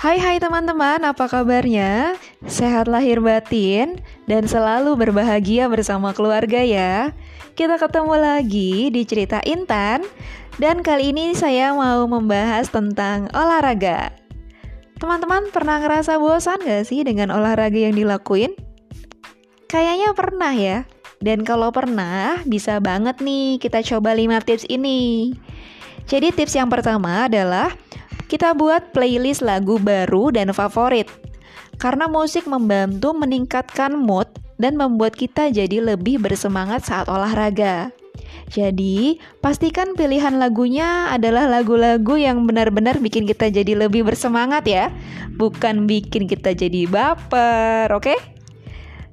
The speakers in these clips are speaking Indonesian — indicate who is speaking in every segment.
Speaker 1: Hai hai teman-teman, apa kabarnya? Sehat lahir batin dan selalu berbahagia bersama keluarga ya. Kita ketemu lagi di cerita Intan dan kali ini saya mau membahas tentang olahraga. Teman-teman pernah ngerasa bosan gak sih dengan olahraga yang dilakuin? Kayaknya pernah ya. Dan kalau pernah, bisa banget nih kita coba 5 tips ini. Jadi tips yang pertama adalah kita buat playlist lagu baru dan favorit. Karena musik membantu meningkatkan mood dan membuat kita jadi lebih bersemangat saat olahraga. Jadi, pastikan pilihan lagunya adalah lagu-lagu yang benar-benar bikin kita jadi lebih bersemangat ya, bukan bikin kita jadi baper, oke? Okay?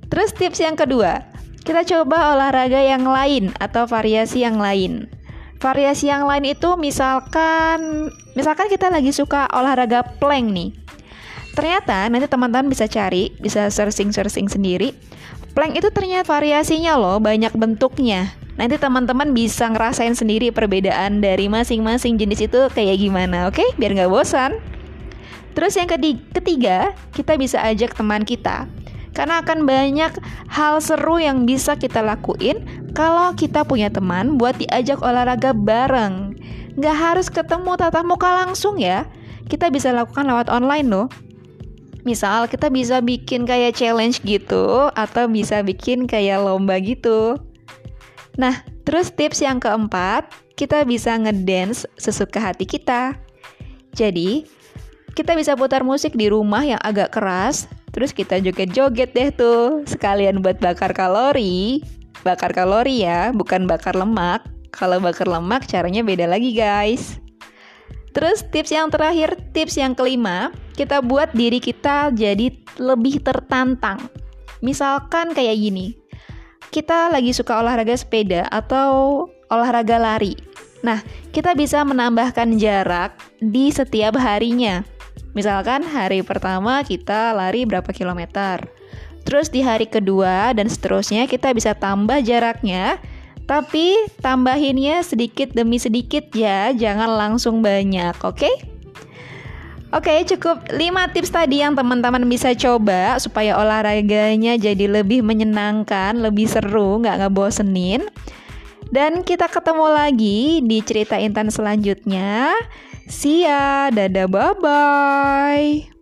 Speaker 1: Terus tips yang kedua, kita coba olahraga yang lain atau variasi yang lain. Variasi yang lain itu misalkan misalkan kita lagi suka olahraga plank nih. Ternyata nanti teman-teman bisa cari, bisa searching-searching sendiri. Plank itu ternyata variasinya loh, banyak bentuknya. Nanti teman-teman bisa ngerasain sendiri perbedaan dari masing-masing jenis itu kayak gimana, oke? Biar nggak bosan. Terus yang ketiga, kita bisa ajak teman kita karena akan banyak hal seru yang bisa kita lakuin kalau kita punya teman buat diajak olahraga bareng. Gak harus ketemu tatap muka langsung ya. Kita bisa lakukan lewat online loh. Misal kita bisa bikin kayak challenge gitu atau bisa bikin kayak lomba gitu. Nah, terus tips yang keempat, kita bisa ngedance sesuka hati kita. Jadi, kita bisa putar musik di rumah yang agak keras Terus kita joget-joget deh tuh, sekalian buat bakar kalori. Bakar kalori ya, bukan bakar lemak. Kalau bakar lemak caranya beda lagi guys. Terus tips yang terakhir, tips yang kelima, kita buat diri kita jadi lebih tertantang. Misalkan kayak gini, kita lagi suka olahraga sepeda atau olahraga lari. Nah, kita bisa menambahkan jarak di setiap harinya. Misalkan hari pertama kita lari berapa kilometer. Terus di hari kedua dan seterusnya kita bisa tambah jaraknya. Tapi tambahinnya sedikit demi sedikit ya, jangan langsung banyak, oke? Okay? Oke, okay, cukup 5 tips tadi yang teman-teman bisa coba supaya olahraganya jadi lebih menyenangkan, lebih seru, nggak ngebosenin. Dan kita ketemu lagi di cerita Intan selanjutnya. See ya, dadah, bye-bye.